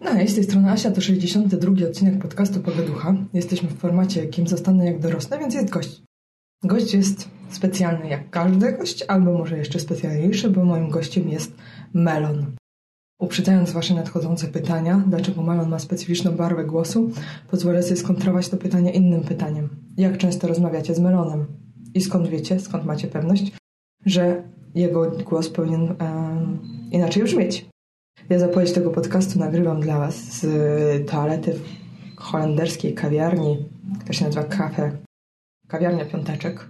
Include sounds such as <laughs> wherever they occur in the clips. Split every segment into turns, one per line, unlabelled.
No i z tej strony Asia, to 62 odcinek podcastu Pogaducha. Jesteśmy w formacie Kim zostanę jak dorosnę, więc jest gość. Gość jest specjalny jak każdy gość, albo może jeszcze specjalniejszy, bo moim gościem jest Melon. Uprzedzając Wasze nadchodzące pytania, dlaczego Melon ma specyficzną barwę głosu, pozwolę sobie skontrować to pytanie innym pytaniem. Jak często rozmawiacie z Melonem? I skąd wiecie, skąd macie pewność, że jego głos powinien um, inaczej brzmieć? Ja zapowiedź tego podcastu nagrywam dla Was z toalety w holenderskiej kawiarni, która się nazywa Cafe. Kawiarnia Piąteczek.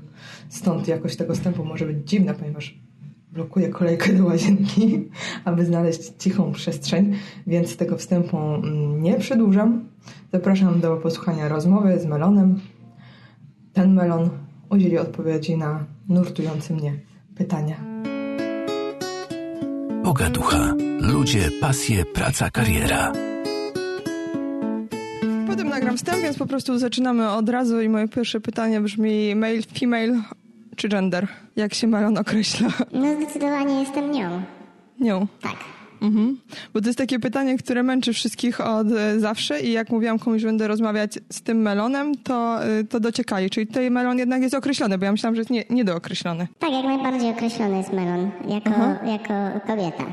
Stąd jakość tego wstępu może być dziwna, ponieważ blokuję kolejkę do łazienki, <laughs> aby znaleźć cichą przestrzeń, więc tego wstępu nie przedłużam. Zapraszam do posłuchania rozmowy z Melonem. Ten Melon udzieli odpowiedzi na nurtujące mnie pytania.
Pogaducha. Ludzie, pasje, praca, kariera.
Potem nagram wstęp, więc po prostu zaczynamy od razu i moje pierwsze pytanie brzmi male, female czy gender? Jak się Melon określa?
No zdecydowanie jestem nią.
Nią.
Tak.
Mhm. Bo to jest takie pytanie, które męczy wszystkich od e, zawsze i jak mówiłam komuś, że będę rozmawiać z tym melonem, to, e, to dociekali. Czyli tutaj melon jednak jest określony, bo ja myślałam, że jest nie, niedookreślony.
Tak, jak najbardziej określony jest melon jako, jako kobieta.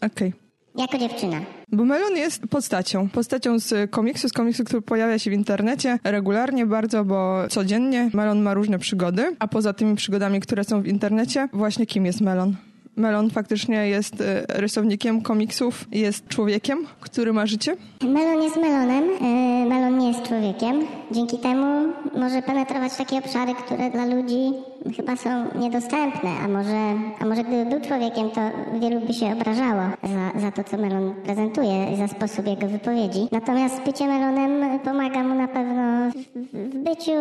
Okej. Okay.
Jako dziewczyna.
Bo Melon jest postacią. Postacią z komiksu, z komiksu, który pojawia się w internecie regularnie bardzo, bo codziennie Melon ma różne przygody, a poza tymi przygodami, które są w internecie, właśnie kim jest Melon? Melon faktycznie jest y, rysownikiem komiksów, jest człowiekiem, który ma życie?
Melon jest melonem, y, melon nie jest człowiekiem. Dzięki temu może penetrować takie obszary, które dla ludzi chyba są niedostępne, a może, a może gdyby był człowiekiem, to wielu by się obrażało za, za to, co melon prezentuje i za sposób jego wypowiedzi. Natomiast bycie melonem pomaga mu na pewno w, w byciu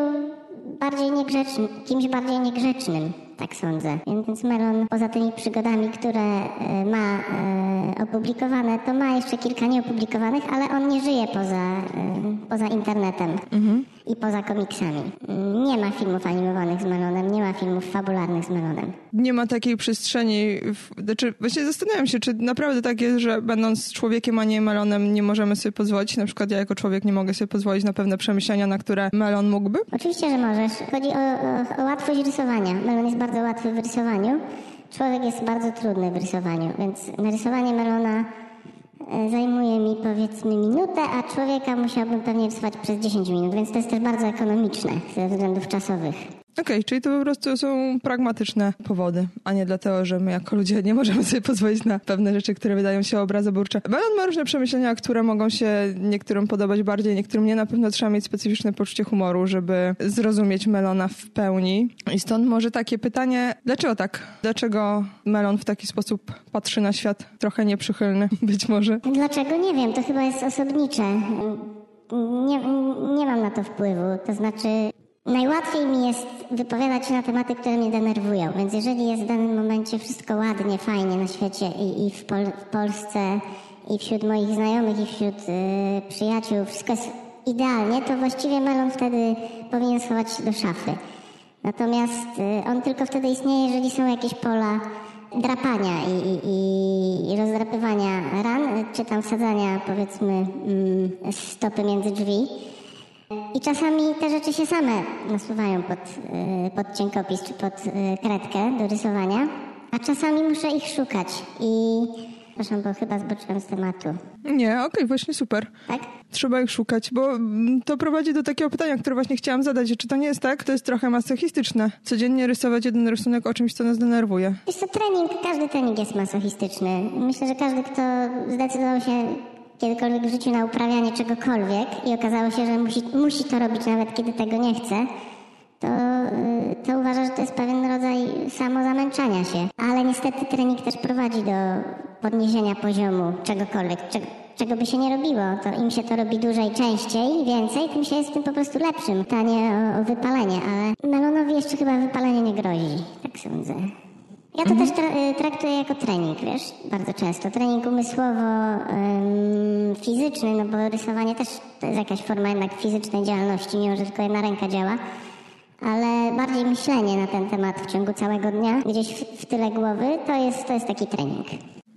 bardziej niegrzecznym, kimś bardziej niegrzecznym tak sądzę. Więc Melon poza tymi przygodami, które e, ma e, opublikowane, to ma jeszcze kilka nieopublikowanych, ale on nie żyje poza, e, poza internetem mhm. i poza komiksami. Nie ma filmów animowanych z Melonem, nie ma filmów fabularnych z Melonem.
Nie ma takiej przestrzeni, w, znaczy właśnie zastanawiam się, czy naprawdę tak jest, że będąc człowiekiem, a nie Melonem, nie możemy sobie pozwolić, na przykład ja jako człowiek nie mogę sobie pozwolić na pewne przemyślenia, na które Melon mógłby?
Oczywiście, że możesz. Chodzi o, o, o łatwość rysowania. Melon jest bardzo łatwy w rysowaniu. Człowiek jest bardzo trudny w rysowaniu, więc narysowanie melona e, zajmuje mi powiedzmy minutę, a człowieka musiałbym pewnie rysować przez 10 minut, więc to jest też bardzo ekonomiczne ze względów czasowych.
Okej, okay, czyli to po prostu są pragmatyczne powody, a nie dlatego, że my jako ludzie nie możemy sobie pozwolić na pewne rzeczy, które wydają się obrazoburcze. Melon ma różne przemyślenia, które mogą się niektórym podobać bardziej, niektórym nie. Na pewno trzeba mieć specyficzne poczucie humoru, żeby zrozumieć Melona w pełni. I stąd może takie pytanie, dlaczego tak? Dlaczego Melon w taki sposób patrzy na świat trochę nieprzychylny <laughs> być może?
Dlaczego? Nie wiem, to chyba jest osobnicze. Nie, nie mam na to wpływu. To znaczy, Najłatwiej mi jest wypowiadać się na tematy, które mnie denerwują, więc jeżeli jest w danym momencie wszystko ładnie, fajnie na świecie i, i w, Pol w, Polsce, i wśród moich znajomych, i wśród y, przyjaciół, wszystko jest idealnie, to właściwie melon wtedy powinien schować się do szafy. Natomiast y, on tylko wtedy istnieje, jeżeli są jakieś pola drapania i, i, i rozdrapywania ran, czy tam wsadzania powiedzmy mm, stopy między drzwi. I czasami te rzeczy się same nasuwają pod, y, pod cienkopis czy pod y, kredkę do rysowania, a czasami muszę ich szukać i Przepraszam, bo chyba zboczyłam z tematu.
Nie, okej, okay, właśnie super.
Tak?
Trzeba ich szukać, bo mm, to prowadzi do takiego pytania, które właśnie chciałam zadać. Czy to nie jest tak? To jest trochę masochistyczne. Codziennie rysować jeden rysunek o czymś, co nas denerwuje.
Jest to trening, każdy trening jest masochistyczny. Myślę, że każdy, kto zdecydował się kiedykolwiek w życiu na uprawianie czegokolwiek i okazało się, że musi, musi to robić nawet kiedy tego nie chce, to, y, to uważa, że to jest pewien rodzaj samozamęczania się. Ale niestety trening też prowadzi do podniesienia poziomu czegokolwiek, czego, czego by się nie robiło. To im się to robi dłużej, częściej, więcej, tym się jest tym po prostu lepszym. Pytanie o, o wypalenie, ale melonowi jeszcze chyba wypalenie nie grozi, tak sądzę. Ja to mhm. też tra y, traktuję jako trening, wiesz, bardzo często. Trening umysłowo-fizyczny, no bo rysowanie też to jest jakaś forma jednak fizycznej działalności, mimo że tylko jedna ręka działa. Ale bardziej myślenie na ten temat w ciągu całego dnia, gdzieś w, w tyle głowy, to jest, to jest taki trening.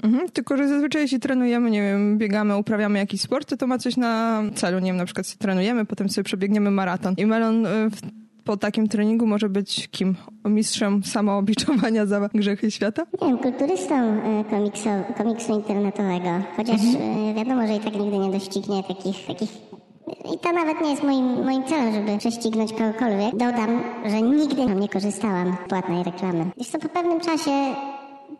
Mhm, tylko, że zazwyczaj jeśli trenujemy, nie wiem, biegamy, uprawiamy jakiś sport, to to ma coś na celu, nie wiem, na przykład trenujemy, potem sobie przebiegniemy maraton. I melon y, w, po takim treningu może być kim? Mistrzem samoobiczowania za grzechy świata?
Nie wiem, kulturystą e, komiksu, komiksu internetowego. Chociaż e, wiadomo, że i tak nigdy nie doścignie takich, takich i to nawet nie jest moim, moim celem, żeby prześcignąć kogokolwiek. Dodam, że nigdy nie korzystałam z płatnej reklamy. Wiesz co, po pewnym czasie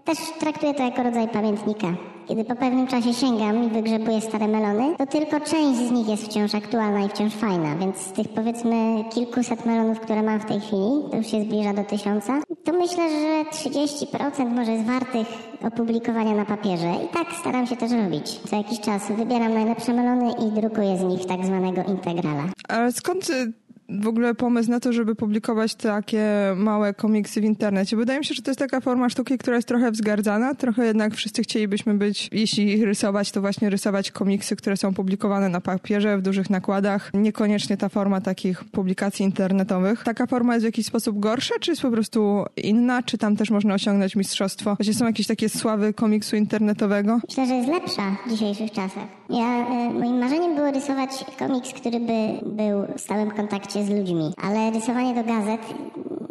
też traktuję to jako rodzaj pamiętnika. Kiedy po pewnym czasie sięgam i wygrzebuję stare melony, to tylko część z nich jest wciąż aktualna i wciąż fajna, więc z tych powiedzmy kilkuset melonów, które mam w tej chwili, to już się zbliża do tysiąca, to myślę, że 30% może jest wartych opublikowania na papierze i tak staram się też robić. Co jakiś czas wybieram najlepsze melony i drukuję z nich tak zwanego integrala.
Ale skąd y, w ogóle pomysł na to, żeby publikować takie małe komiksy w internecie. Wydaje mi się, że to jest taka forma sztuki, która jest trochę wzgardzana. Trochę jednak wszyscy chcielibyśmy być, jeśli rysować, to właśnie rysować komiksy, które są publikowane na papierze w dużych nakładach. Niekoniecznie ta forma takich publikacji internetowych. Taka forma jest w jakiś sposób gorsza, czy jest po prostu inna? Czy tam też można osiągnąć mistrzostwo? Właśnie są jakieś takie sławy komiksu internetowego?
Myślę, że jest lepsza w dzisiejszych czasach. Ja, y, moim marzeniem było rysować komiks, który by był w stałym kontakcie z ludźmi, ale rysowanie do gazet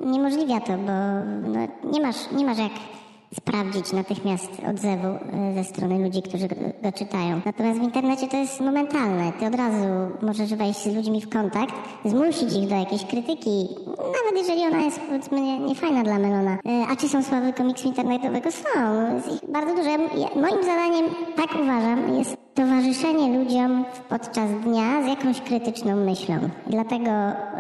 niemożliwia to, bo no, nie, masz, nie masz jak sprawdzić natychmiast odzewu e, ze strony ludzi, którzy go, czytają. Natomiast w internecie to jest momentalne. Ty od razu możesz wejść z ludźmi w kontakt, zmusić ich do jakiejś krytyki, nawet jeżeli ona jest powiedzmy niefajna nie dla Melona. E, a czy są sławy komiksu internetowego? Są. Jest ich bardzo dużo. Moim zadaniem, tak uważam, jest towarzyszenie ludziom podczas dnia z jakąś krytyczną myślą. Dlatego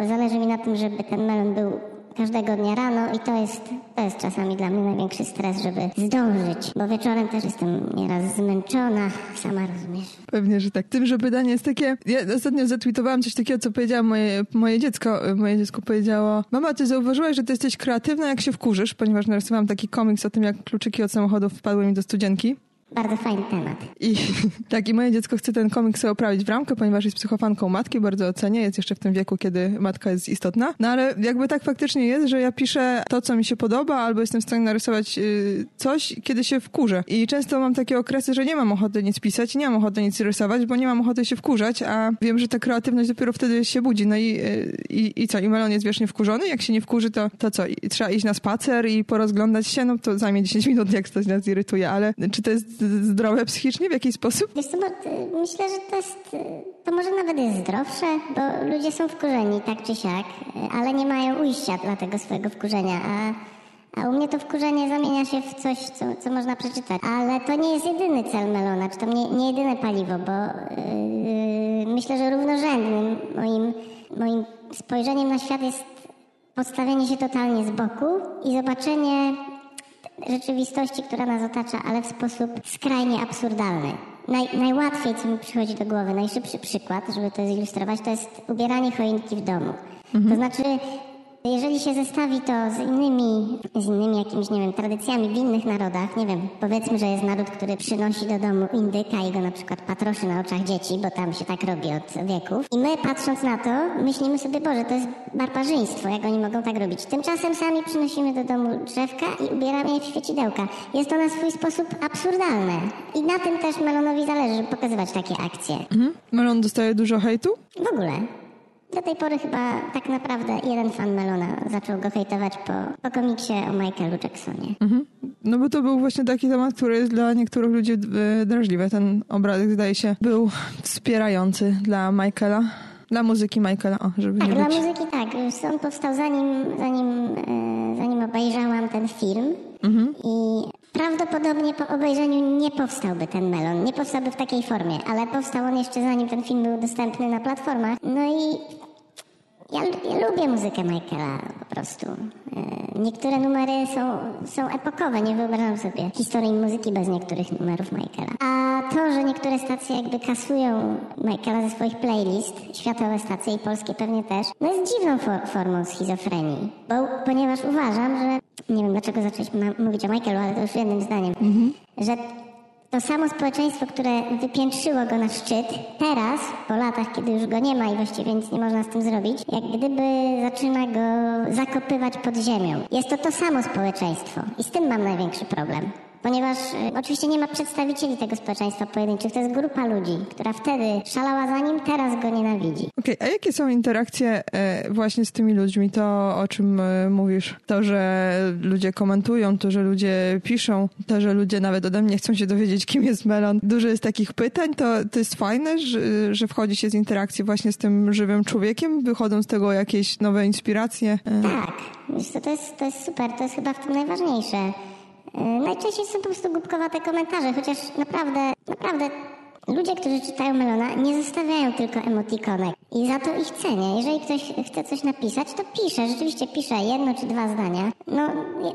zależy mi na tym, żeby ten melon był każdego dnia rano i to jest, to jest czasami dla mnie największy stres, żeby zdążyć, bo wieczorem też jestem nieraz zmęczona, sama rozumiesz.
Pewnie, że tak. Tym, że pytanie jest takie, ja ostatnio zatweetowałam coś takiego, co powiedziało moje, moje dziecko. Moje dziecko powiedziało, mama, ty zauważyłaś, że ty jesteś kreatywna, jak się wkurzysz, ponieważ narysowałam taki komiks o tym, jak kluczyki od samochodów wpadły mi do studzienki.
Bardzo fajny temat.
I <laughs> tak, i moje dziecko chce ten komiks sobie oprawić w ramkę, ponieważ jest psychofanką matki, bardzo ocenię, jest jeszcze w tym wieku, kiedy matka jest istotna. No ale jakby tak faktycznie jest, że ja piszę to, co mi się podoba, albo jestem w stanie narysować yy, coś, kiedy się wkurzę. I często mam takie okresy, że nie mam ochoty nic pisać, nie mam ochoty nic rysować, bo nie mam ochoty się wkurzać, a wiem, że ta kreatywność dopiero wtedy się budzi. No i, yy, i, i co? I Melon jest wiecznie wkurzony? Jak się nie wkurzy, to, to co? I trzeba iść na spacer i porozglądać się? No to zajmie 10 minut, jak coś nas irytuje, ale czy to jest zdrowe psychicznie w jakiś sposób?
Wiesz co, bo myślę, że to jest, to może nawet jest zdrowsze, bo ludzie są wkurzeni tak czy siak, ale nie mają ujścia dla tego swojego wkurzenia, a, a u mnie to wkurzenie zamienia się w coś, co, co można przeczytać. Ale to nie jest jedyny cel Melona, czy to nie, nie jedyne paliwo, bo yy, myślę, że równorzędnym moim, moim spojrzeniem na świat jest postawienie się totalnie z boku i zobaczenie rzeczywistości, która nas otacza, ale w sposób skrajnie absurdalny. Naj, najłatwiej, co mi przychodzi do głowy, najszybszy przykład, żeby to zilustrować, to jest ubieranie choinki w domu. Mhm. To znaczy, jeżeli się zestawi to z innymi, z innymi jakimiś, nie wiem, tradycjami w innych narodach, nie wiem, powiedzmy, że jest naród, który przynosi do domu indyka i go na przykład patroszy na oczach dzieci, bo tam się tak robi od wieków. I my patrząc na to, myślimy sobie, Boże, to jest barbarzyństwo, jak oni mogą tak robić. Tymczasem sami przynosimy do domu drzewka i ubieramy je w świecidełka. Jest to na swój sposób absurdalne. I na tym też Melonowi zależy, żeby pokazywać takie akcje.
Mhm. Melon dostaje dużo hejtu?
W ogóle. Do tej pory chyba tak naprawdę jeden fan Melona zaczął go hejtować po, po komiksie o Michaelu Jacksonie. Mhm.
No bo to był właśnie taki temat, który jest dla niektórych ludzi e, drażliwy. Ten obrazek zdaje się był wspierający dla Michaela. Dla muzyki Michaela, o, żeby
tak,
nie
dla
być...
muzyki tak. On powstał zanim, zanim, e, zanim obejrzałam ten film. Mhm. I prawdopodobnie po obejrzeniu nie powstałby ten melon. Nie powstałby w takiej formie, ale powstał on jeszcze zanim ten film był dostępny na platformach. No i ja, ja, lubię muzykę Michaela po prostu. E, niektóre numery są, są epokowe, nie wyobrażam sobie historii muzyki bez niektórych numerów Michaela. A to, że niektóre stacje jakby kasują Michaela ze swoich playlist, światowe stacje i polskie pewnie też, no jest dziwną for formą schizofrenii. Bo, ponieważ uważam, że, nie wiem dlaczego zaczęliśmy mówić o Michaelu, ale to już jednym zdaniem, mhm. że to samo społeczeństwo, które wypiętrzyło go na szczyt, teraz, po latach, kiedy już go nie ma i właściwie nic nie można z tym zrobić, jak gdyby zaczyna go zakopywać pod ziemią. Jest to to samo społeczeństwo i z tym mam największy problem. Ponieważ y, oczywiście nie ma przedstawicieli tego społeczeństwa pojedynczych. To jest grupa ludzi, która wtedy szalała za nim, teraz go nienawidzi.
Okej, a jakie są interakcje e, właśnie z tymi ludźmi? To, o czym e, mówisz? To, że ludzie komentują, to, że ludzie piszą, to, że ludzie nawet ode mnie chcą się dowiedzieć, kim jest Melon. Dużo jest takich pytań, to, to jest fajne, że, że wchodzi się z interakcji właśnie z tym żywym człowiekiem, wychodzą z tego jakieś nowe inspiracje.
Tak, wiesz co, to jest, to jest super, to jest chyba w tym najważniejsze. Yy, Najczęściej są po prostu głupkowate komentarze, chociaż naprawdę, naprawdę ludzie, którzy czytają Melona, nie zostawiają tylko emotikonek. I za to ich cenię. Jeżeli ktoś chce coś napisać, to pisze, rzeczywiście pisze jedno czy dwa zdania. No,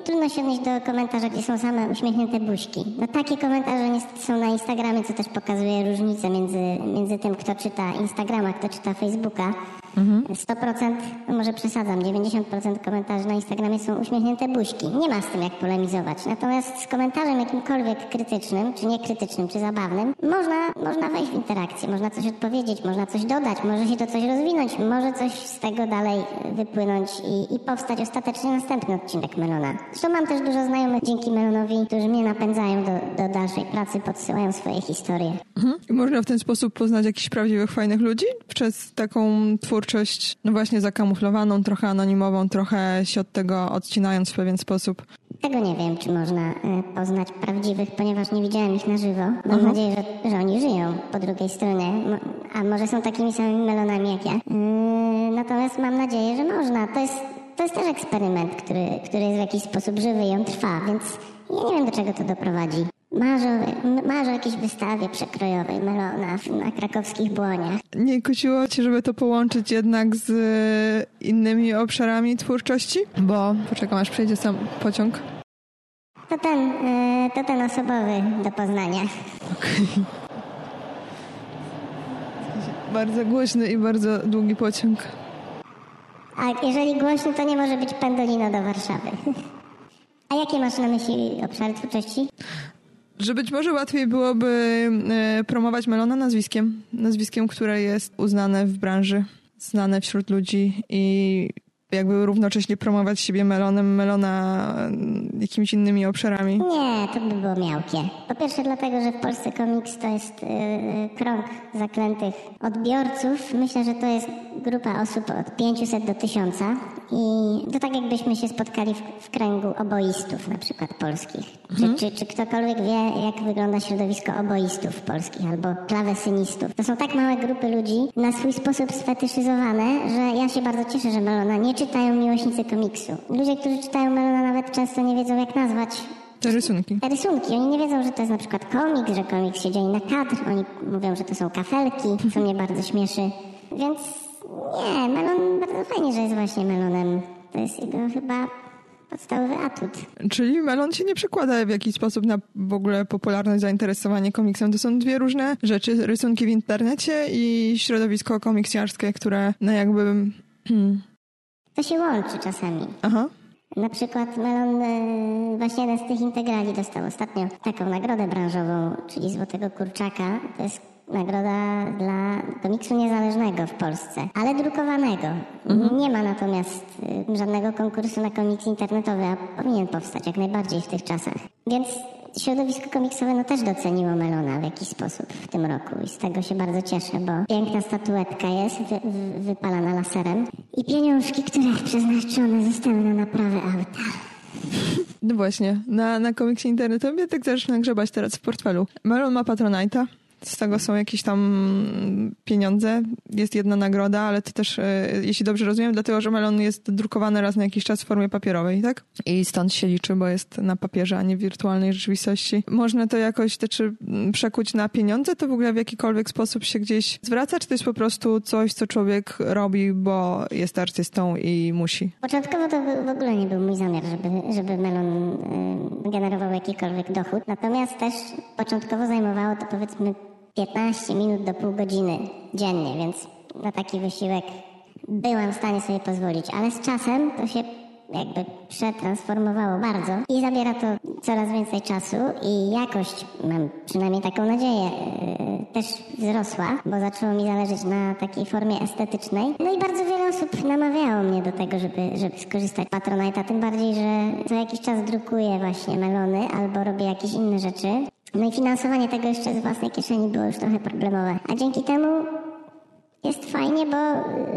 trudno się odnieść do komentarza, gdzie są same uśmiechnięte buźki. No takie komentarze niestety są na Instagramie, co też pokazuje różnicę między, między tym, kto czyta Instagrama, kto czyta Facebooka. 100%, no może przesadzam, 90% komentarzy na Instagramie są uśmiechnięte buźki. Nie ma z tym jak polemizować. Natomiast z komentarzem jakimkolwiek krytycznym, czy niekrytycznym, czy zabawnym, można, można wejść w interakcję, można coś odpowiedzieć, można coś dodać, może się to coś rozwinąć, może coś z tego dalej wypłynąć i, i powstać ostatecznie następny odcinek Melona. Zresztą mam też dużo znajomych dzięki Melonowi, którzy mnie napędzają do, do dalszej pracy, podsyłają swoje historie.
Mhm. Można w ten sposób poznać jakichś prawdziwych, fajnych ludzi przez taką twórczość, no właśnie zakamuflowaną, trochę anonimową, trochę się od tego odcinając w pewien sposób.
Tego nie wiem, czy można e, poznać prawdziwych, ponieważ nie widziałem ich na żywo. Mam nadzieję, że, że oni żyją po drugiej stronie, a może są takimi samymi melonami jak ja. Yy, natomiast mam nadzieję, że można. To jest, to jest też eksperyment, który, który jest w jakiś sposób żywy i on trwa, więc ja nie wiem, do czego to doprowadzi. Marzę, marzę o jakiejś wystawie przekrojowej melona na krakowskich błoniach.
Nie kusiło cię, żeby to połączyć jednak z e, innymi obszarami twórczości? Bo poczekam, aż przyjdzie sam pociąg.
To ten, yy, to ten osobowy do Poznania.
Bardzo głośny i bardzo długi pociąg.
A jeżeli głośny, to nie może być pendolino do Warszawy. <laughs> A jakie masz na myśli obszary twórczości?
Że być może łatwiej byłoby e, promować Melona nazwiskiem. Nazwiskiem, które jest uznane w branży, znane wśród ludzi i jakby równocześnie promować siebie Melonem, Melona e, jakimiś innymi obszarami.
Nie, to by było miałkie. Po pierwsze dlatego, że w Polsce komiks to jest yy, krąg zaklętych odbiorców. Myślę, że to jest grupa osób od 500 do 1000 i to tak jakbyśmy się spotkali w, w kręgu oboistów na przykład polskich. Czy, czy, czy ktokolwiek wie, jak wygląda środowisko oboistów polskich albo klawesynistów. To są tak małe grupy ludzi, na swój sposób sfetyszyzowane, że ja się bardzo cieszę, że Melona nie czytają miłośnicy komiksu. Ludzie, którzy czytają Melona nawet często nie wiedzą, jak nazwać
Te rysunki.
te rysunki. Oni nie wiedzą, że to jest na przykład komiks, że komiks się dzieje na kadr. Oni mówią, że to są kafelki, co mnie bardzo śmieszy. Więc nie, melon bardzo fajnie, że jest właśnie melonem. To jest jego chyba podstawowy atut.
Czyli Melon się nie przekłada w jakiś sposób na w ogóle popularność, zainteresowanie komiksem. To są dwie różne rzeczy. Rysunki w internecie i środowisko komiksiarskie, które no jakby... Hmm.
To się łączy czasami.
Aha.
Na przykład Melon, e, właśnie jeden z tych integrali dostał ostatnio taką nagrodę branżową, czyli Złotego Kurczaka. To jest nagroda dla komiksu niezależnego w Polsce, ale drukowanego. Nie ma natomiast e, żadnego konkursu na komiks internetowy, a powinien powstać jak najbardziej w tych czasach. Więc środowisko komiksowe no też doceniło Melona w jakiś sposób w tym roku i z tego się bardzo cieszę, bo piękna statuetka jest wy, wy, wypalana laserem i pieniążki, które przeznaczone zostały na naprawę auta.
No właśnie, na, na komiksie internetowym ja tak zacznę grzebać teraz w portfelu. Melon ma Patronite'a, z tego są jakieś tam pieniądze, jest jedna nagroda, ale to też, e, jeśli dobrze rozumiem, dlatego, że Melon jest drukowany raz na jakiś czas w formie papierowej, tak? I stąd się liczy, bo jest na papierze, a nie w wirtualnej rzeczywistości. Można to jakoś te, czy przekuć na pieniądze, to w ogóle w jakikolwiek sposób się gdzieś zwraca, czy to jest po prostu coś, co człowiek robi, bo jest artystą i musi?
Początkowo to w w ogóle nie był mój zamiar, żeby, żeby melon y, generował jakikolwiek dochód. Natomiast też początkowo zajmowało to powiedzmy 15 minut do pół godziny dziennie, więc na taki wysiłek byłam w stanie sobie pozwolić. Ale z czasem to się jakby przetransformowało bardzo i zabiera to coraz więcej czasu i jakość, mam przynajmniej taką nadzieję, y, też wzrosła, bo zaczęło mi zależeć na takiej formie estetycznej. No i bardzo wiele osób namawiało mnie do tego, żeby, żeby skorzystać z Patronite'a, tym bardziej, że co jakiś czas drukuję właśnie melony albo robię jakieś inne rzeczy. No i finansowanie tego jeszcze z własnej kieszeni było już trochę problemowe. A dzięki temu jest fajnie, bo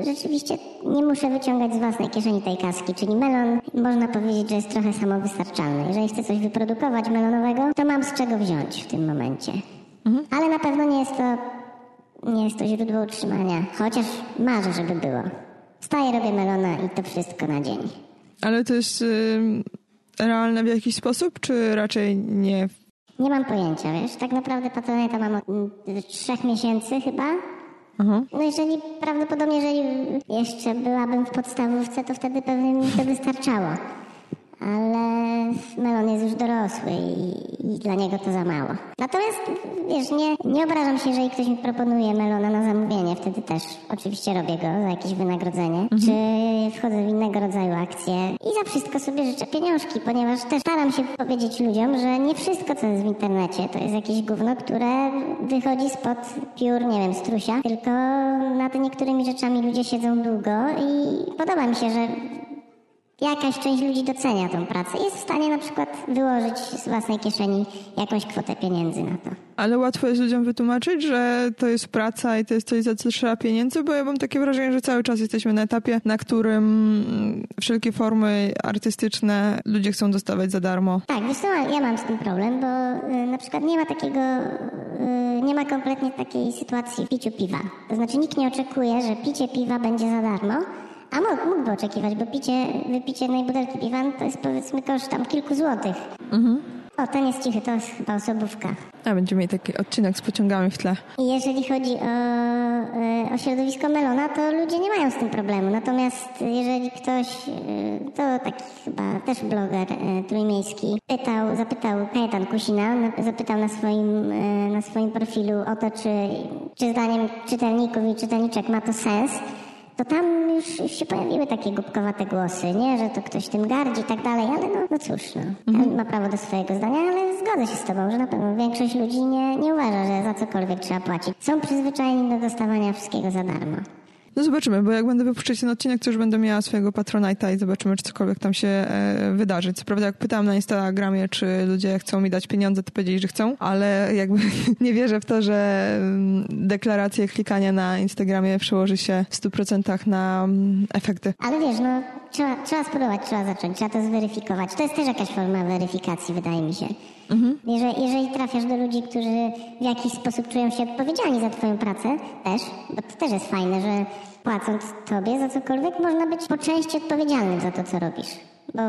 rzeczywiście nie muszę wyciągać z własnej kieszeni tej kaski, czyli melon można powiedzieć, że jest trochę samowystarczalny. Jeżeli chcę coś wyprodukować melonowego, to mam z czego wziąć w tym momencie. Mhm. Ale na pewno nie jest to nie jest to źródło utrzymania, chociaż marzę, żeby było. Staję, robię melona i to wszystko na dzień.
Ale to jest y, realne w jakiś sposób, czy raczej nie?
Nie mam pojęcia, wiesz. Tak naprawdę patronata mam od trzech miesięcy chyba. Aha. No jeżeli prawdopodobnie, jeżeli jeszcze byłabym w podstawówce, to wtedy pewnie mi to wystarczało ale melon jest już dorosły i, i, dla niego to za mało. Natomiast, wiesz, nie, nie obrażam się, jeżeli ktoś mi proponuje melona na zamówienie, wtedy też oczywiście robię go za jakieś wynagrodzenie, mhm. czy wchodzę w innego rodzaju akcje i za wszystko sobie życzę pieniążki, ponieważ też staram się powiedzieć ludziom, że nie wszystko, co jest w internecie, to jest jakieś gówno, które wychodzi spod piór, nie wiem, strusia, tylko nad niektórymi rzeczami ludzie siedzą długo i podoba mi się, że jakaś część ludzi docenia tą pracę i jest w stanie na przykład wyłożyć z własnej kieszeni jakąś kwotę pieniędzy na to.
Ale łatwo jest ludziom wytłumaczyć, że to jest praca i to jest coś, za co trzeba pieniędzy, bo ja mam takie wrażenie, że cały czas jesteśmy na etapie, na którym wszelkie formy artystyczne ludzie chcą dostawać za darmo.
Tak, wiesz co, ja mam z tym problem, bo y, na przykład nie ma takiego, y, nie ma kompletnie takiej sytuacji w piciu piwa. To znaczy nikt nie oczekuje, że picie piwa będzie za darmo, a mógł, mógłby oczekiwać, bo picie, wypicie jednej butelki piwa to jest powiedzmy koszt tam kilku złotych. Mhm. O, ten jest cichy, to jest chyba osobówka.
A będziemy mieli taki odcinek z pociągami w tle.
I jeżeli chodzi o, e, o środowisko Melona, to ludzie nie mają z tym problemu. Natomiast jeżeli ktoś, e, to taki chyba też bloger e, trójmiejski, pytał, zapytał Kajetan Kusina, zapytał na swoim, na swoim profilu o to, czy, czy zdaniem czytelników i czytelniczek ma to sens, to tam już, już się pojawiły takie głupkowate głosy, nie? Że to ktoś tym gardzi i tak dalej, ale no, no cóż, no. Mhm. Ma prawo do swojego zdania, ale zgodzę się z tobą, że na pewno większość ludzi nie, nie uważa, że za cokolwiek trzeba płacić. Są przyzwyczajeni do dostawania wszystkiego za darmo.
No zobaczymy, bo jak będę wypuszczać ten odcinek, to już będę miała swojego Patronite'a i zobaczymy, czy cokolwiek tam się e, wydarzy. Co prawda, jak pytałam na Instagramie, czy ludzie chcą mi dać pieniądze, to powiedzieli, że chcą, ale jakby <laughs> nie wierzę w to, że mm, deklaracje klikania na Instagramie przełoży się w 100% na mm, efekty.
Ale wiesz, no trzeba, trzeba spróbować, trzeba zacząć, trzeba to zweryfikować. To jest też jakaś forma weryfikacji, wydaje mi się. Mhm. Jeżeli, jeżeli trafiasz do ludzi, którzy w jakiś sposób czują się odpowiedzialni za twoją pracę, też, bo to też jest fajne, że płacąc tobie za cokolwiek, można być po części odpowiedzialnym za to, co robisz. Bo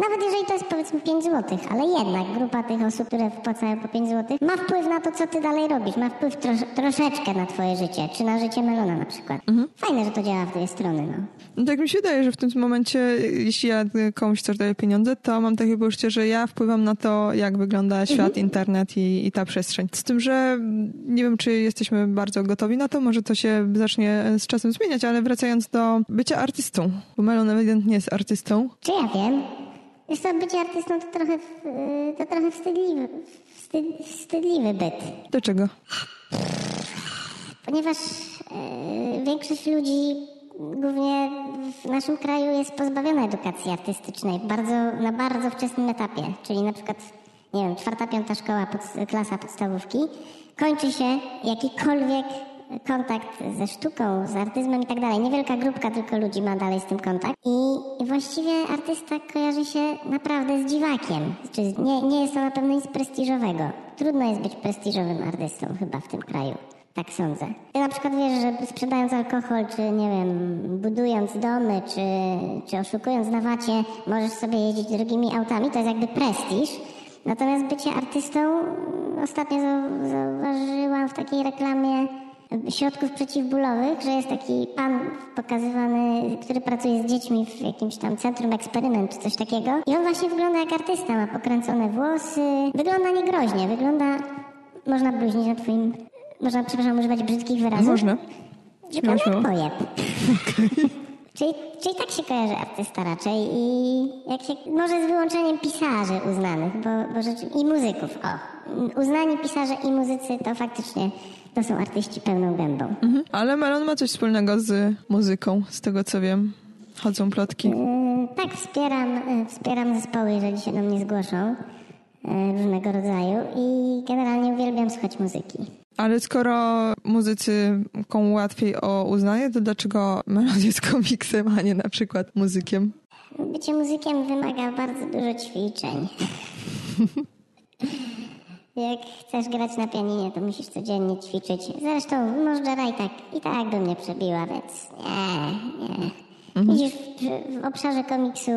nawet jeżeli to jest powiedzmy 5 zł, ale jednak grupa tych osób, które wpłacają po 5 zł, ma wpływ na to, co ty dalej robisz. Ma wpływ trosz, troszeczkę na twoje życie, czy na życie Melona na przykład. Mhm. Fajne, że to działa w dwie strony, no.
no. Tak mi się wydaje, że w tym momencie, jeśli ja komuś coś daję pieniądze, to mam takie poczucie, że ja wpływam na to, jak wygląda świat, mhm. internet i, i ta przestrzeń. Z tym, że nie wiem, czy jesteśmy bardzo gotowi na to, może to się zacznie z czasem zmieniać, ale wracając do bycia artystą, bo Melon ewidentnie jest artystą.
Czy ja wiem? Wiesz co, bycie artystą to trochę, to trochę wstydliwy, wstyd, wstydliwy byt.
Dlaczego?
Ponieważ e, większość ludzi głównie w naszym kraju jest pozbawiona edukacji artystycznej bardzo, na bardzo wczesnym etapie, czyli na przykład, nie wiem, czwarta, piąta szkoła, pod, klasa podstawówki, kończy się jakikolwiek kontakt ze sztuką, z artyzmem i tak dalej. Niewielka grupka tylko ludzi ma dalej z tym kontakt. I właściwie artysta kojarzy się naprawdę z dziwakiem. Czyli nie, nie jest to na pewno nic prestiżowego. Trudno jest być prestiżowym artystą chyba w tym kraju. Tak sądzę. Ty na przykład wiesz, że sprzedając alkohol, czy nie wiem, budując domy, czy, czy oszukując na wacie, możesz sobie jeździć drogimi autami, to jest jakby prestiż. Natomiast bycie artystą, ostatnio zauważyłam w takiej reklamie środków przeciwbólowych, że jest taki pan pokazywany, który pracuje z dziećmi w jakimś tam centrum eksperyment czy coś takiego. I on właśnie wygląda jak artysta, ma pokręcone włosy, wygląda niegroźnie, wygląda... Można bluźnić na twoim... Można, przepraszam, używać brzydkich wyrazów?
Można.
Wygląda jak pojeb. Okay. Czyli, czyli tak się kojarzy artysta raczej i jak się, może z wyłączeniem pisarzy uznanych, bo, bo rzeczy, i muzyków, o. Uznani pisarze i muzycy to faktycznie to są artyści pełną gębą.
Mhm. Ale Melon ma coś wspólnego z muzyką, z tego co wiem. Chodzą plotki.
Yy, tak, wspieram, yy, wspieram zespoły, jeżeli się do mnie zgłoszą yy, różnego rodzaju i generalnie uwielbiam słuchać muzyki.
Ale skoro muzycy komu łatwiej o uznanie, to dlaczego Melon jest komiksem, a nie na przykład muzykiem?
Bycie muzykiem wymaga bardzo dużo ćwiczeń. <laughs> Jak chcesz grać na pianinie, to musisz codziennie ćwiczyć. Zresztą możdżera i tak, i tak by mnie przebiła, więc nie, nie. Widzisz, w, w obszarze komiksu,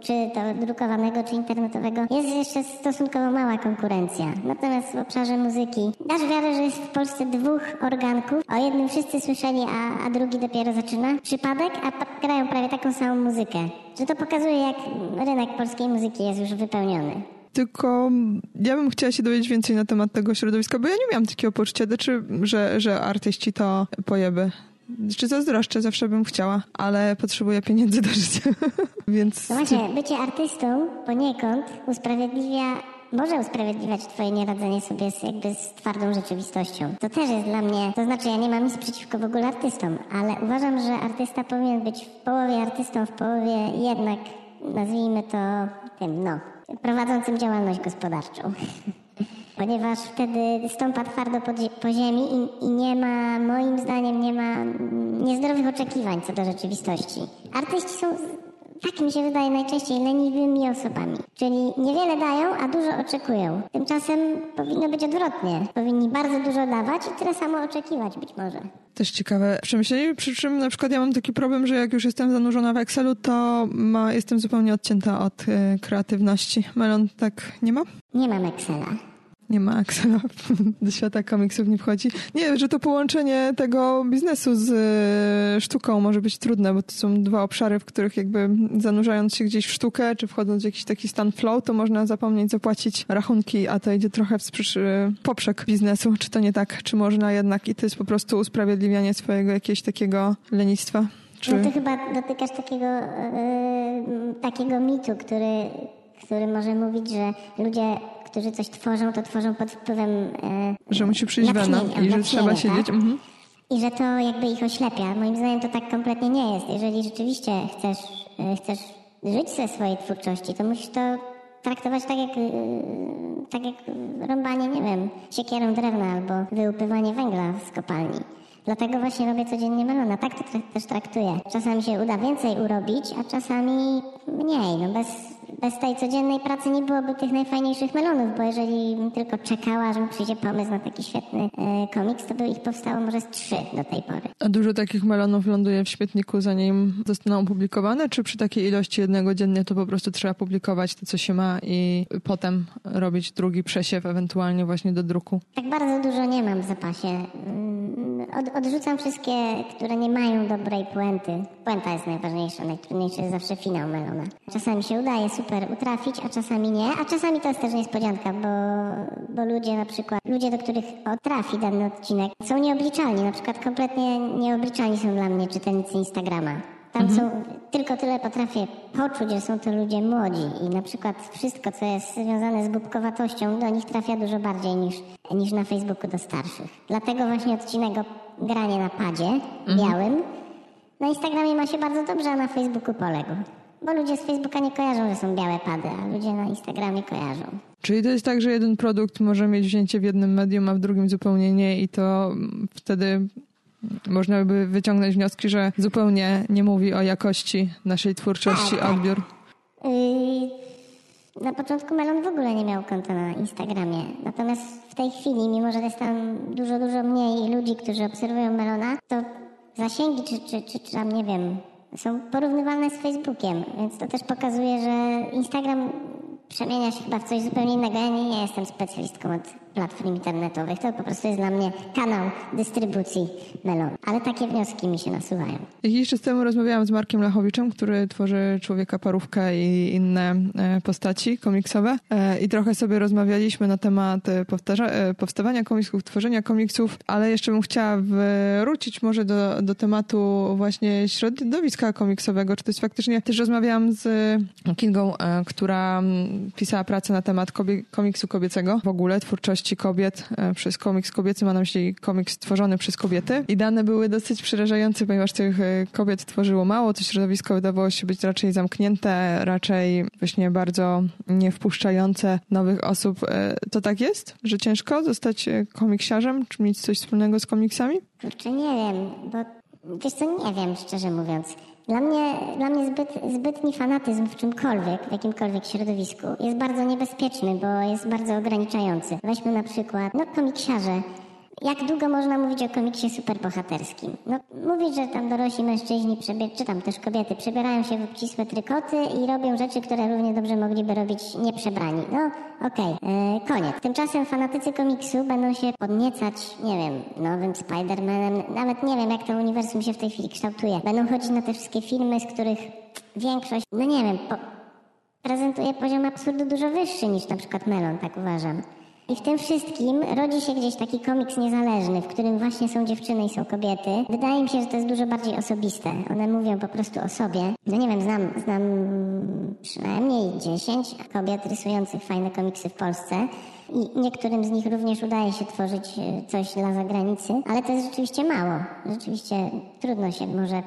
czy to drukowanego, czy internetowego, jest jeszcze stosunkowo mała konkurencja. Natomiast w obszarze muzyki dasz wiarę, że jest w Polsce dwóch organków. O jednym wszyscy słyszeli, a, a drugi dopiero zaczyna. Przypadek, a grają prawie taką samą muzykę. Że to pokazuje, jak rynek polskiej muzyki jest już wypełniony.
Tylko ja bym chciała się dowiedzieć więcej na temat tego środowiska, bo ja nie miałam takiego poczucia, znaczy, że, że artyści to pojeby. Czy zazdroszczę, zawsze bym chciała, ale potrzebuję pieniędzy do życia. <laughs> Więc
No właśnie, bycie artystą poniekąd usprawiedliwia, może usprawiedliwiać twoje nieradzenie sobie z, jakby z twardą rzeczywistością. To też jest dla mnie, to znaczy ja nie mam nic przeciwko w ogóle artystom, ale uważam, że artysta powinien być w połowie artystą, w połowie jednak, nazwijmy to tym, no, prowadzącym działalność gospodarczą. <laughs> Ponieważ wtedy stąpa twardo po, po ziemi i, i nie ma, moim zdaniem, nie ma mm, niezdrowych oczekiwań co do rzeczywistości. Artyści są tak mi się wydaje najczęściej leniwymi osobami. Czyli niewiele dają, a dużo oczekują. Tymczasem powinno być odwrotnie. Powinni bardzo dużo dawać i tyle samo oczekiwać być może.
też ciekawe przemyślenie, przy czym na przykład ja mam taki problem, że jak już jestem zanurzona w Excelu, to ma, jestem zupełnie odcięta od y, kreatywności. Melon tak nie ma?
Nie mam Excela.
Nie ma Excela, <laughs> do świata komiksów nie wchodzi. Nie, że to połączenie tego biznesu z y, sztuką może być trudne, bo to są dwa obszary, w których jakby zanurzając się gdzieś w sztukę, czy wchodząc w jakiś taki stan flow, to można zapomnieć zapłacić rachunki, a to idzie trochę w sprzyż, y, poprzek biznesu. Czy to nie tak? Czy można jednak i to jest po prostu usprawiedliwianie swojego jakiegoś takiego lenistwa? Czy...
No ty chyba dotykasz takiego, yy, takiego mitu, który, który może mówić, że ludzie, którzy coś tworzą, to tworzą pod wpływem yy,
Że musi przyjść wena i że trzeba siedzieć.
tak?
Mhm.
I że to jakby ich oślepia. Moim zdaniem to tak kompletnie nie jest. Jeżeli rzeczywiście chcesz, y, chcesz żyć ze swojej twórczości, to musisz to traktować tak jak, y, tak jak rąbanie, nie wiem, siekierą drewna albo wyłupywanie węgla z kopalni. Dlatego właśnie robię codziennie melona. Tak to tra- też traktuję. Czasami się uda więcej urobić, a czasami mniej. No bez, bez tej codziennej pracy nie byłoby tych najfajniejszych melonów, bo jeżeli bym tylko czekała, że mi przyjdzie pomysł na taki świetny e, komiks, to by ich powstało może z trzy do tej pory.
A dużo takich melonów ląduje w śmietniku, zanim zostaną opublikowane? Czy przy takiej ilości jednego dziennie to po prostu trzeba publikować to, co się ma i potem robić drugi przesiew, ewentualnie właśnie do druku?
Tak bardzo dużo nie mam w zapasie. Mm, Od, odrzucam wszystkie, które nie mają dobrej puenty. Puenta jest najważniejsza, najtrudniejszy jest zawsze finał melona. Czasami się udaje super utrafić, a czasami nie. A czasami to jest też niespodzianka, bo, bo ludzie na przykład, ludzie, do których trafi dany odcinek, są nieobliczalni. Na przykład kompletnie nieobliczalni są dla mnie czytelnicy Instagrama. Tam są, tylko tyle potrafię poczuć, że są to ludzie młodzi i na przykład wszystko, co jest związane z głupkowatością, do nich trafia dużo bardziej niż, niż na Facebooku do starszych. Dlatego właśnie odcinek o granie na padzie białym na Instagramie ma się bardzo dobrze, a na Facebooku poległ. Bo ludzie z Facebooka nie kojarzą, że są białe pady, a ludzie na Instagramie kojarzą.
Czyli to jest tak, że jeden produkt może mieć wzięcie w jednym medium, a w drugim zupełnie nie i to wtedy można by wyciągnąć wnioski, że zupełnie nie mówi o jakości naszej twórczości
Tak, tak.
odbiór.
Yy, na początku Melon w ogóle nie miał konta na Instagramie. Natomiast w tej chwili, mimo że jest tam dużo, dużo mniej ludzi, którzy obserwują Melona, to zasięgi, czy, czy, czy, czy tam nie wiem, są porównywalne z Facebookiem. Więc to też pokazuje, że Instagram przemienia się chyba w coś zupełnie innego. Ja nie, nie jestem specjalistką od platform internetowych. To po prostu jest dla mnie kanał dystrybucji Melon. Ale takie wnioski mi się nasuwają.
Jakiś czas temu rozmawiałam z Markiem Lachowiczem, który tworzy Człowieka Parówkę i inne e, postaci komiksowe E, i trochę sobie rozmawialiśmy na temat e, powstawania komiksów, tworzenia komiksów, ale jeszcze bym chciała wrócić może do, do tematu właśnie środowiska komiksowego. Czy to jest faktycznie... Też rozmawiałam z Kingą, która mm, pisała pracę na temat kobie, komiksu kobiecego w ogóle, twórczości seksualności kobiet e, przez komiks kobiecy, ma na myśli komiks stworzony przez kobiety. I dane były dosyć przerażające, ponieważ tych e, kobiet tworzyło mało, to środowisko wydawało się być raczej zamknięte, raczej właśnie bardzo nie wpuszczające nowych osób. E, to tak jest? Że ciężko zostać komiksiarzem, czy mieć coś wspólnego z komiksami?
Kurczę, nie wiem, bo wiesz co, nie wiem, szczerze mówiąc. Dla mnie, dla mnie zbyt, zbytni fanatyzm w czymkolwiek, w jakimkolwiek środowisku jest bardzo niebezpieczny, bo jest bardzo ograniczający. Weźmy na przykład, no komiksiarze. Jak długo można mówić o komiksie superbohaterskim? No, mówić, że tam dorośli mężczyźni, czy tam też kobiety, przebierają się w obcisłe trykoty i robią rzeczy, które równie dobrze mogliby robić nieprzebrani. No, okej, okay. E, koniec. Tymczasem fanatycy komiksu będą się podniecać, nie wiem, nowym Spider-Manem. Nawet nie wiem, jak to uniwersum się w tej chwili kształtuje. Będą chodzić na te wszystkie filmy, z których większość, no nie wiem, po, prezentuje poziom absurdu dużo wyższy niż na przykład Melon, tak uważam. I w tym wszystkim rodzi się gdzieś taki komiks niezależny, w którym właśnie są dziewczyny i są kobiety. Wydaje mi się, że to jest dużo bardziej osobiste. One mówią po prostu o sobie. No nie wiem, znam, znam przynajmniej 10 kobiet rysujących fajne komiksy w Polsce. I niektórym z nich również udaje się tworzyć e, coś dla zagranicy, ale to jest rzeczywiście mało. Rzeczywiście trudno się może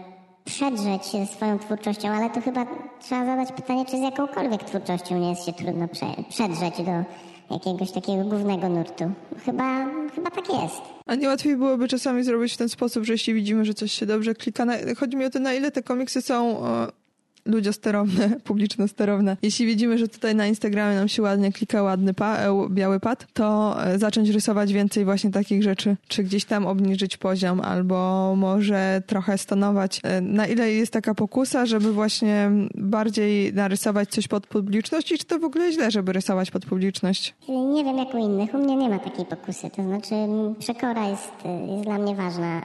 przedrzeć ze swoją twórczością, ale to chyba trzeba zadać pytanie, czy z jakąkolwiek twórczością nie jest się trudno przedrzeć do jakiegoś takiego głównego nurtu. Chyba, chyba tak jest.
A nie łatwiej byłoby czasami zrobić w ten sposób, że jeśli widzimy, że coś się dobrze klika, na, chodzi mi o to, na ile te komiksy są ludziosterowne, <laughs> publiczno-sterowne. Jeśli widzimy, że tutaj na Instagramie nam się ładnie klika ładny pa, e, biały pad, to e, zacząć rysować więcej właśnie takich rzeczy, czy gdzieś tam obniżyć poziom, albo może trochę stonować. E, na ile jest taka pokusa, żeby właśnie bardziej narysować coś pod publiczność i czy to w ogóle źle, żeby rysować pod publiczność?
Nie wiem jak u innych. U mnie nie ma takiej pokusy. To znaczy przekora jest, jest dla mnie ważna.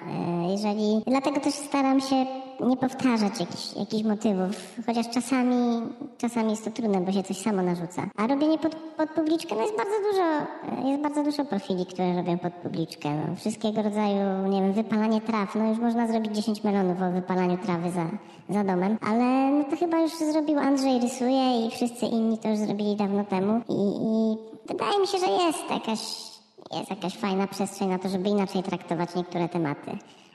Jeżeli... Dlatego też staram się nie powtarzać jakichś, jakichś motywów, chociaż czasami, czasami jest to trudne, bo się coś samo narzuca. A robienie pod, pod publiczkę, no jest bardzo dużo, jest bardzo dużo profili, które robią pod publiczkę. No, wszystkiego rodzaju, nie wiem, wypalanie traw, no już można zrobić 10 melonów o wypalaniu trawy za, za domem, ale no to chyba już zrobił Andrzej Rysuje i wszyscy inni to już zrobili dawno temu i, i wydaje mi się, że jest jakaś, jest jakaś fajna przestrzeń na to, żeby inaczej traktować niektóre tematy.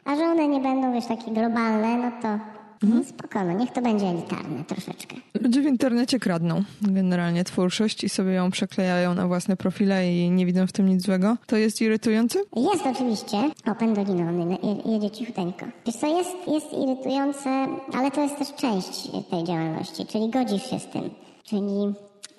A że one nie będą, wiesz, takie globalne, no to mhm. no spokojno, niech to będzie elitarne troszeczkę.
Ludzie w internecie kradną generalnie twórczość i sobie ją przeklejają na własne profile i nie widzą w tym nic złego. To jest irytujące?
Jest oczywiście. O, pendolino, on jedzie cichuteńko. Wiesz co, jest, jest irytujące, ale to jest też część tej działalności, czyli godzisz się z tym. Czyli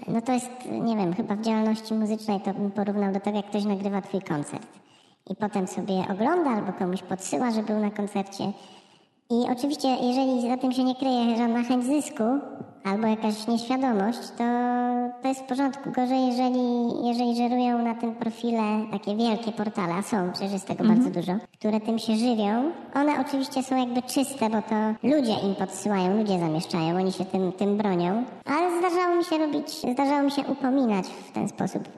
no to jest, nie wiem, chyba w działalności muzycznej to bym porównał do tego, jak ktoś nagrywa twój koncert i potem sobie ogląda albo komuś podsyła, że był na koncercie. I oczywiście, jeżeli za tym się nie kryje żadna chęć zysku albo jakaś nieświadomość, to, to jest w porządku. Gorzej, jeżeli, jeżeli żerują na tym profile takie wielkie portale, a są, przecież jest tego mhm. bardzo dużo, które tym się żywią. One oczywiście są jakby czyste, bo to ludzie im podsyłają, ludzie zamieszczają, oni się tym, tym bronią. Ale zdarzało mi się robić, zdarzało mi się upominać w ten sposób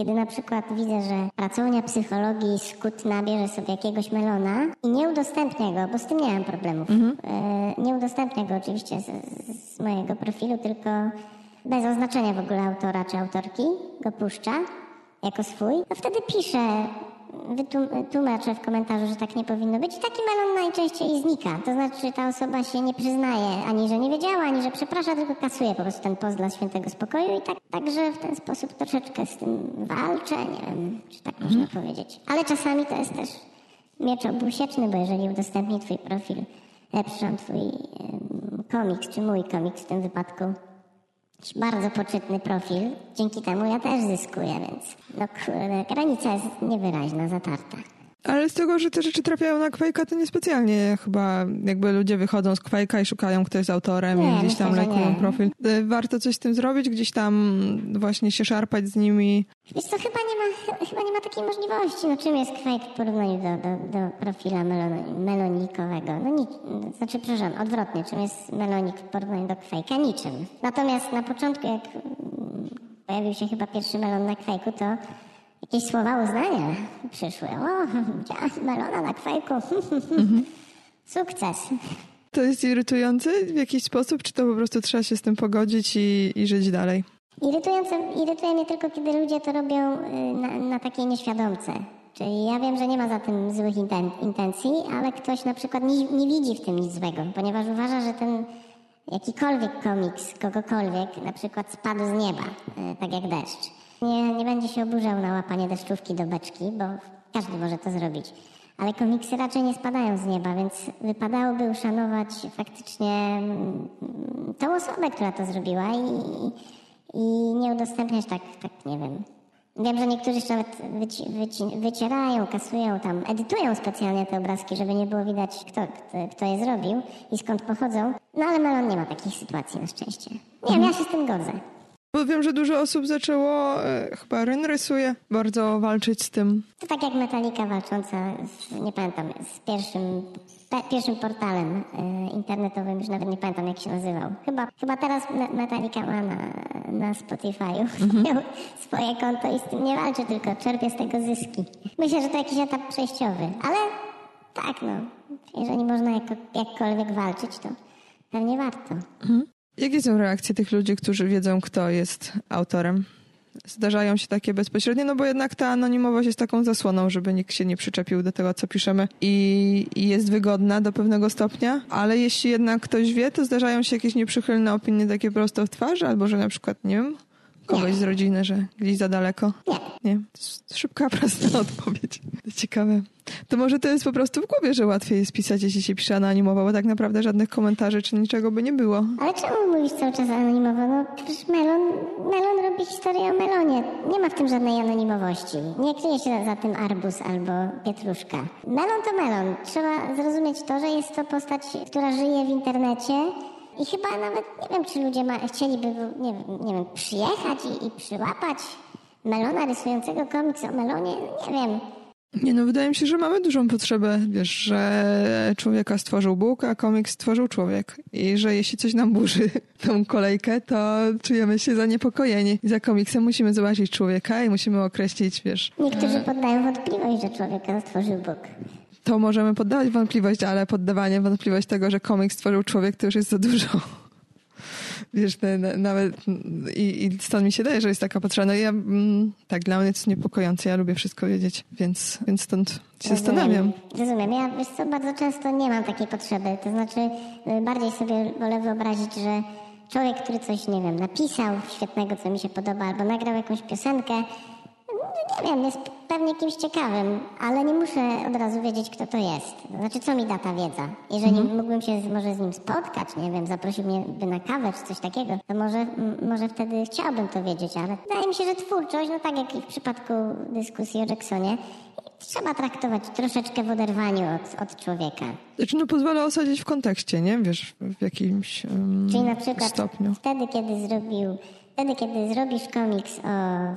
kiedy na przykład widzę, że pracownia psychologii Skutna bierze sobie jakiegoś melona i nie udostępnia go, bo z tym nie mam problemów. Mhm. E, nie udostępnia go oczywiście z, z mojego profilu, tylko bez oznaczenia w ogóle autora czy autorki go puszcza jako swój, to wtedy piszę wytłumaczę w komentarzu, że tak nie powinno być. I taki melon najczęściej znika. To znaczy, ta osoba się nie przyznaje ani, że nie wiedziała, ani, że przeprasza, tylko kasuje po prostu ten post dla świętego spokoju i tak, także w ten sposób troszeczkę z tym walczę. Nie wiem, czy tak mhm. można powiedzieć. Ale czasami to jest też miecz obusieczny, bo jeżeli udostępni twój profil, lepszy twój komiks, czy mój komiks w tym wypadku, bardzo poczytny profil. Dzięki temu ja też zyskuję, więc no granica jest niewyraźna, zatarta.
Ale z tego, że te rzeczy trafiają na Quake'a, to niespecjalnie chyba jakby ludzie wychodzą z Quake'a i szukają, kto jest autorem nie, i gdzieś tam lajkują profil. E, warto coś z tym zrobić, gdzieś tam właśnie się szarpać z nimi.
Wiesz co, chyba nie ma, chyba nie ma takiej możliwości. No czym jest Quake w porównaniu do, do, do profila melon, melonikowego? No nic, znaczy, przepraszam, odwrotnie, czym jest melonik w porównaniu do Quake'a? Niczym. Natomiast na początku, jak pojawił się chyba pierwszy melon na Quake'u, to jakieś słowa uznania przyszły. O, <laughs> melona na kwajku. Mhm. <laughs> Sukces.
To jest irytujące w jakiś sposób, czy to po prostu trzeba się z tym pogodzić i, i żyć dalej?
Irytujące, irytuje mnie tylko, kiedy ludzie to robią y, na, na takiej nieświadomce. Czyli ja wiem, że nie ma za tym złych inten- intencji, ale ktoś na przykład nie, nie widzi w tym nic złego, ponieważ uważa, że ten jakikolwiek komiks kogokolwiek na przykład spadł z nieba, y, tak jak deszcz. Nie, nie będzie się oburzał na łapanie deszczówki do beczki, bo każdy może to zrobić. Ale komiksy raczej nie spadają z nieba, więc wypadałoby uszanować faktycznie mm, tą osobę, która to zrobiła i, i nie udostępniać tak, tak, nie wiem. Wiem, że niektórzy jeszcze nawet wyci, wyci, wycierają, kasują tam, edytują specjalnie te obrazki, żeby nie było widać, kto, kto, kto je zrobił i skąd pochodzą. No ale Melon nie ma takich sytuacji na szczęście. Nie wiem, ja się z tym godzę.
Bo wiem, że dużo osób zaczęło, e, chyba Ryn rysuje, bardzo walczyć z tym.
To tak jak Metallica walcząca, z, nie pamiętam, z pierwszym, pe, pierwszym portalem e, internetowym, już nawet nie pamiętam jak się nazywał. Chyba, chyba teraz Me- Metallica ma na, na Spotify'u swoją- <laughs> swoje konto i z tym nie walczy, tylko czerpie z tego zyski. Myślę, że to jakiś etap przejściowy, ale tak no, jeżeli można jako, jakkolwiek walczyć, to pewnie warto.
Jakie są reakcje tych ludzi, którzy wiedzą, kto jest autorem? Zdarzają się takie bezpośrednie, no bo jednak ta anonimowość jest taką zasłoną, żeby nikt się nie przyczepił do tego, co piszemy i, i jest wygodna do pewnego stopnia, ale jeśli jednak ktoś wie, to zdarzają się jakieś nieprzychylne opinie takie prosto w twarz, albo że na przykład, nie wiem, kogoś z rodziny, że gdzieś za daleko.
Nie.
Nie, jest szybka, <laughs> prosta odpowiedź. Ciekawe. To może to jest po prostu w głowie, że łatwiej jest pisać, jeśli się pisze anonimowo, bo tak naprawdę żadnych komentarzy czy niczego by nie było.
Ale czemu mówisz cały czas anonimowo? No przecież Melon, Melon robi historię o Melonie. Nie ma w tym żadnej anonimowości. Nie kryje się za tym arbus albo pietruszka. Melon to Melon. Trzeba zrozumieć to, że jest to postać, która żyje w internecie i chyba nawet nie wiem, czy ludzie ma, chcieliby nie, wiem- nie wiem, przyjechać i, i przyłapać Melona rysującego komiks o Melonie. Nie wiem.
Nie no, wydaje mi się, że mamy dużą potrzebę, wiesz, że człowieka stworzył Bóg, a komiks stworzył człowiek. I że jeśli coś nam burzy <laughs> tą kolejkę, to czujemy się zaniepokojeni. I za komiksem musimy zobaczyć człowieka i musimy określić, wiesz,
Niektórzy poddają wątpliwość, że człowieka stworzył Bóg.
To możemy poddawać wątpliwość, ale poddawanie wątpliwość tego, że komiks stworzył człowiek, to już jest za dużo. <laughs> Wiesz, na, na, nawet i, i stąd mi się daje, że jest taka potrzeba. No ja, mm, tak, dla mnie to jest niepokojące, ja lubię wszystko wiedzieć, więc, więc stąd się zastanawiam.
Rozumiem. Ja wiesz co, bardzo często nie mam takiej potrzeby. To znaczy y, bardziej sobie wolę wyobrazić, że człowiek, który coś, nie wiem, napisał świetnego, co mi się podoba, albo nagrał jakąś piosenkę, no, nie wiem, jest pewnie kimś ciekawym, ale nie muszę od razu wiedzieć, kto to jest. Znaczy, co mi da ta wiedza? Jeżeli mógłbym się z, może z nim spotkać, nie wiem, zaprosił mnie by na kawę czy coś takiego, to może, m, może wtedy chciałbym to wiedzieć, ale wydaje mi się, że twórczość, no tak jak i w przypadku dyskusji o Jacksonie, trzeba traktować troszeczkę w oderwaniu od, od człowieka.
Znaczy, no pozwala osadzić w kontekście, nie? Wiesz, w jakimś um,
Czyli na przykład
stopniu.
wtedy, kiedy zrobił, wtedy, kiedy zrobisz komiks o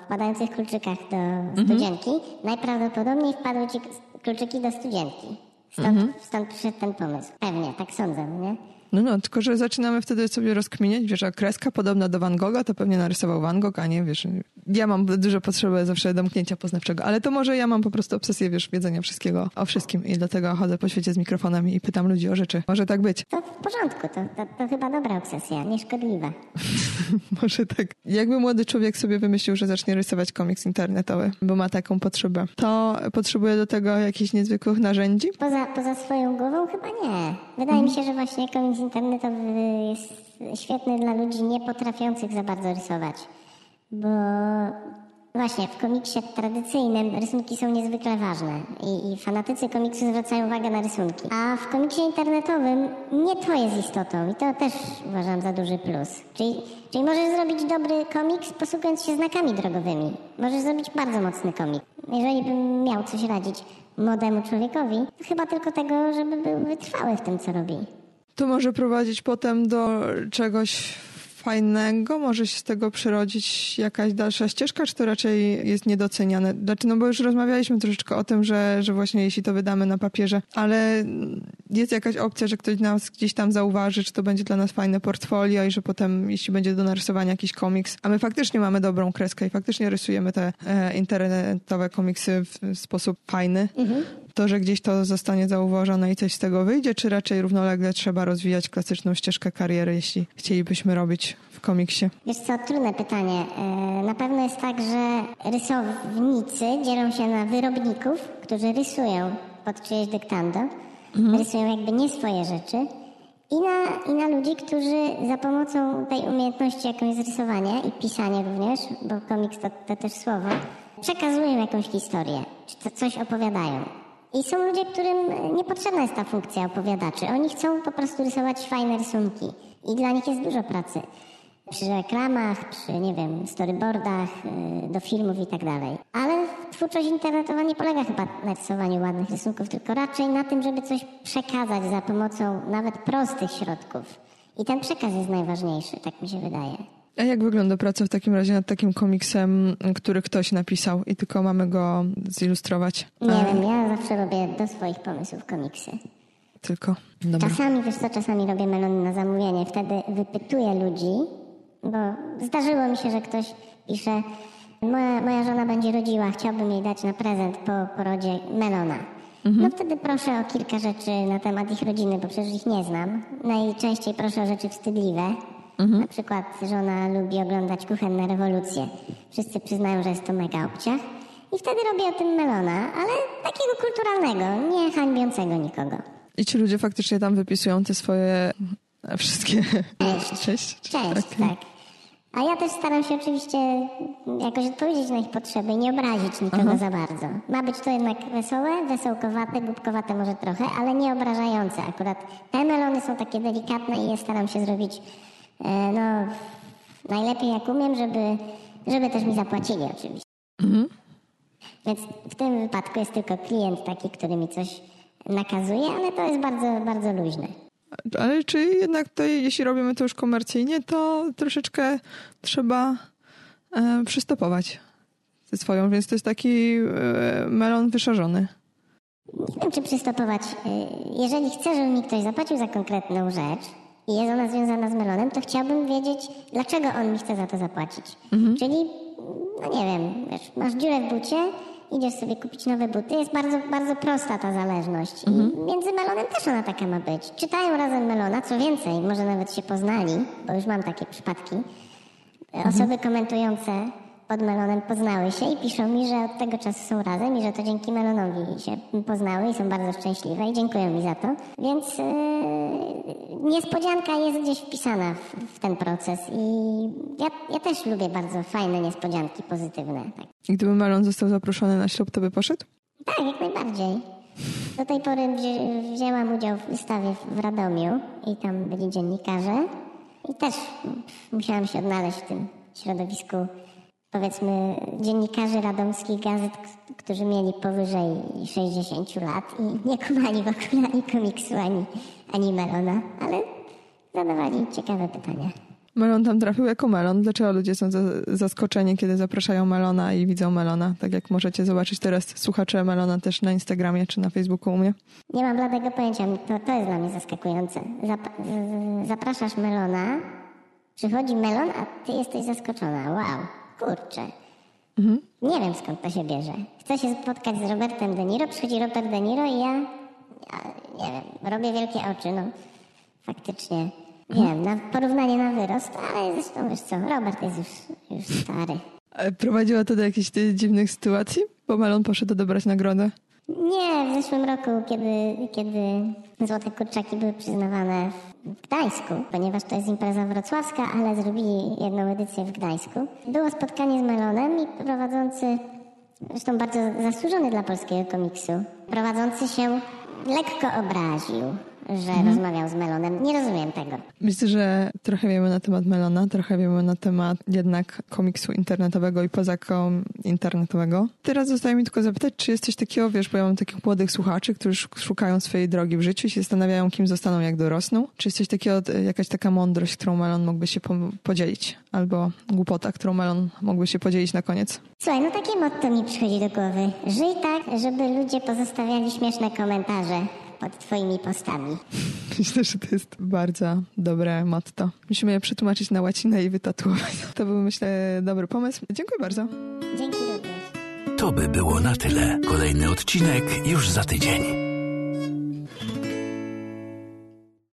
wpadających kluczykach do
Mhm.
studzienki, najprawdopodobniej wpadły ci kluczyki do studzienki. Stąd,
Mhm.
stąd przyszedł ten pomysł. Pewnie, tak sądzę, nie?
No, no, tylko że zaczynamy wtedy sobie rozkminiać, wiesz, a kreska podobna do Van Gogha, to pewnie narysował Van Gogh, a nie, wiesz, ja mam dużo potrzebę zawsze domknięcia poznawczego, ale to może ja mam po prostu obsesję, wiesz, wiedzenia wszystkiego o wszystkim i dlatego chodzę po świecie z mikrofonami i pytam ludzi o rzeczy. Może tak być.
To w porządku, to, to, to chyba dobra obsesja, nieszkodliwa. <laughs>
Może tak. Jakby młody człowiek sobie wymyślił, że zacznie rysować komiks internetowy, bo ma taką potrzebę, to potrzebuje do tego jakichś niezwykłych narzędzi?
Poza, poza swoją głową chyba nie. Wydaje mi się, że właśnie komiks internetowy jest świetny dla ludzi nie potrafiących za bardzo rysować. Bo właśnie w komiksie tradycyjnym rysunki są niezwykle ważne i, i fanatycy komiksu zwracają uwagę na rysunki. A w komiksie internetowym nie to jest istotą i to też uważam za duży plus. Czyli, czyli możesz zrobić dobry komiks posługując się znakami drogowymi. Możesz zrobić bardzo mocny komik. Jeżeli bym miał coś radzić młodemu człowiekowi, to chyba tylko tego, żeby był wytrwały w tym, co robi.
To może prowadzić potem do czegoś fajnego, może się z tego przyrodzić jakaś dalsza ścieżka, czy to raczej jest niedoceniane? Znaczy, no bo już rozmawialiśmy troszeczkę o tym, że, że właśnie jeśli to wydamy na papierze, ale jest jakaś opcja, że ktoś nas gdzieś tam zauważy, czy to będzie dla nas fajne portfolio i że potem, jeśli będzie do narysowania jakiś komiks, a my faktycznie mamy dobrą kreskę i faktycznie rysujemy te e, internetowe komiksy w, w sposób fajny, to, że gdzieś to zostanie zauważone i coś z tego wyjdzie, czy raczej równolegle trzeba rozwijać klasyczną ścieżkę kariery, jeśli chcielibyśmy robić w komiksie?
Wiesz co, trudne pytanie. E, Na pewno jest tak, że rysownicy dzielą się na wyrobników, którzy rysują pod czyjeś dyktando, rysują jakby nie swoje rzeczy i na, i na ludzi, którzy za pomocą tej umiejętności, jaką jest rysowanie i pisanie również, bo komiks to, to też słowo, przekazują jakąś historię, czy to coś opowiadają. I są ludzie, którym niepotrzebna jest ta funkcja opowiadaczy. Oni chcą po prostu rysować fajne rysunki i dla nich jest dużo pracy przy reklamach, przy, nie wiem, storyboardach, y, do filmów i tak dalej. Ale twórczość internetowa nie polega chyba na rysowaniu ładnych rysunków, tylko raczej na tym, żeby coś przekazać za pomocą nawet prostych środków. I ten przekaz jest najważniejszy, tak mi się wydaje.
A jak wygląda praca w takim razie nad takim komiksem, który ktoś napisał i tylko mamy go zilustrować?
Nie
A,
wiem, ja zawsze robię do swoich pomysłów komiksy.
Tylko. Dobra.
Czasami, wiesz co, czasami robię melony na zamówienie, wtedy wypytuję ludzi, bo zdarzyło mi się, że ktoś pisze, moja, moja żona będzie rodziła, chciałbym jej dać na prezent po porodzie melona. No wtedy proszę o kilka rzeczy na temat ich rodziny, bo przecież ich nie znam. Najczęściej proszę o rzeczy wstydliwe. Na przykład żona lubi oglądać kuchenne rewolucje. Wszyscy przyznają, że jest to mega obciach. I wtedy robię o tym melona, ale takiego kulturalnego, nie hańbiącego nikogo.
I ci ludzie faktycznie tam wypisują te swoje wszystkie...
Cześć. <laughs>
Cześć.
Cześć,
Okej.
tak. A ja też staram się oczywiście jakoś odpowiedzieć na ich potrzeby i nie obrazić nikogo za bardzo. Ma być to jednak wesołe, wesołkowate, głupkowate może trochę, ale nie obrażające. Akurat te melony są takie delikatne i je staram się zrobić no, najlepiej jak umiem, żeby, żeby też mi zapłacili oczywiście. Więc w tym wypadku jest tylko klient taki, który mi coś nakazuje, ale to jest bardzo, bardzo luźne.
Ale czy jednak to, jeśli robimy to już komercyjnie, to troszeczkę trzeba e, przystopować ze swoją, więc to jest taki e, melon wyszarzony.
Nie wiem, czy przystopować. Y, Jeżeli chcę, żeby mi ktoś zapłacił za konkretną rzecz i jest ona związana z melonem, to chciałbym wiedzieć, dlaczego on mi chce za to zapłacić. Czyli, no nie wiem, wiesz, masz dziurę w bucie, idziesz sobie kupić nowe buty, jest bardzo, bardzo prosta ta zależność. I między melonem też ona taka ma być. Czytają razem melona, co więcej, może nawet się poznali, bo już mam takie przypadki. Osoby komentujące pod melonem poznały się i piszą mi, że od tego czasu są razem i że to dzięki melonowi się poznały i są bardzo szczęśliwe i dziękują mi za to. Więc yy, niespodzianka jest gdzieś wpisana w, w ten proces i ja, ja też lubię bardzo fajne niespodzianki pozytywne. Tak.
I gdyby melon został zaproszony na ślub, to by poszedł?
Tak, jak najbardziej. Do tej pory wzię, wzięłam udział w wystawie w Radomiu i tam byli dziennikarze i też musiałam się odnaleźć w tym środowisku, powiedzmy, dziennikarzy radomskich gazet, którzy mieli powyżej 60 lat i nie kumali w ogóle ani komiksu, ani, ani melona, ale zadawali ciekawe pytania.
Melon tam trafił jako melon. Dlaczego ludzie są za- zaskoczeni, kiedy zapraszają melona i widzą melona? Tak jak możecie zobaczyć teraz słuchacze melona też na Instagramie czy na Facebooku u mnie.
Nie mam bladego pojęcia, to, to jest dla mnie zaskakujące. Zap, zapraszasz melona, przychodzi melon, a ty jesteś zaskoczona. Wow, kurczę. Nie wiem skąd to się bierze. Chcę się spotkać z Robertem De Niro, przychodzi Robert De Niro i ja, ja nie wiem, robię wielkie oczy, no. Faktycznie. Nie wiem, na porównanie na wyrost, ale zresztą wiesz co, Robert jest już, już stary.
E, Prowadziło to do jakichś ty- dziwnych sytuacji? Bo melon poszedł odebrać nagrodę.
Nie, w zeszłym roku, kiedy, kiedy Złote Kurczaki były przyznawane w Gdańsku, ponieważ to jest impreza wrocławska, ale zrobili jedną edycję w Gdańsku. Było spotkanie z Melonem i prowadzący, zresztą bardzo zasłużony dla polskiego komiksu, prowadzący się lekko obraził, że rozmawiał z Melonem. Nie rozumiem tego.
Myślę, że trochę wiemy na temat Melona, trochę wiemy na temat jednak komiksu internetowego i poza kom internetowego. Teraz zostaje mi tylko zapytać, czy jest coś takiego, wiesz, bo ja mam takich młodych słuchaczy, którzy sz- szukają swojej drogi w życiu i się zastanawiają, kim zostaną, jak dorosną. Czy jest coś takiego, e, jakaś taka mądrość, którą Melon mógłby się po- podzielić? Albo głupota, którą Melon mógłby się podzielić na koniec?
Słuchaj, no takie motto mi przychodzi do głowy. Żyj tak, żeby ludzie pozostawiali śmieszne komentarze pod twoimi postami. <laughs>
Myślę, że to jest bardzo dobre motto. Musimy je przetłumaczyć na łacinę i wytatuować. <laughs> To był, myślę, dobry pomysł. Dziękuję bardzo.
Dzięki również.
To by było na tyle. Kolejny odcinek już za tydzień.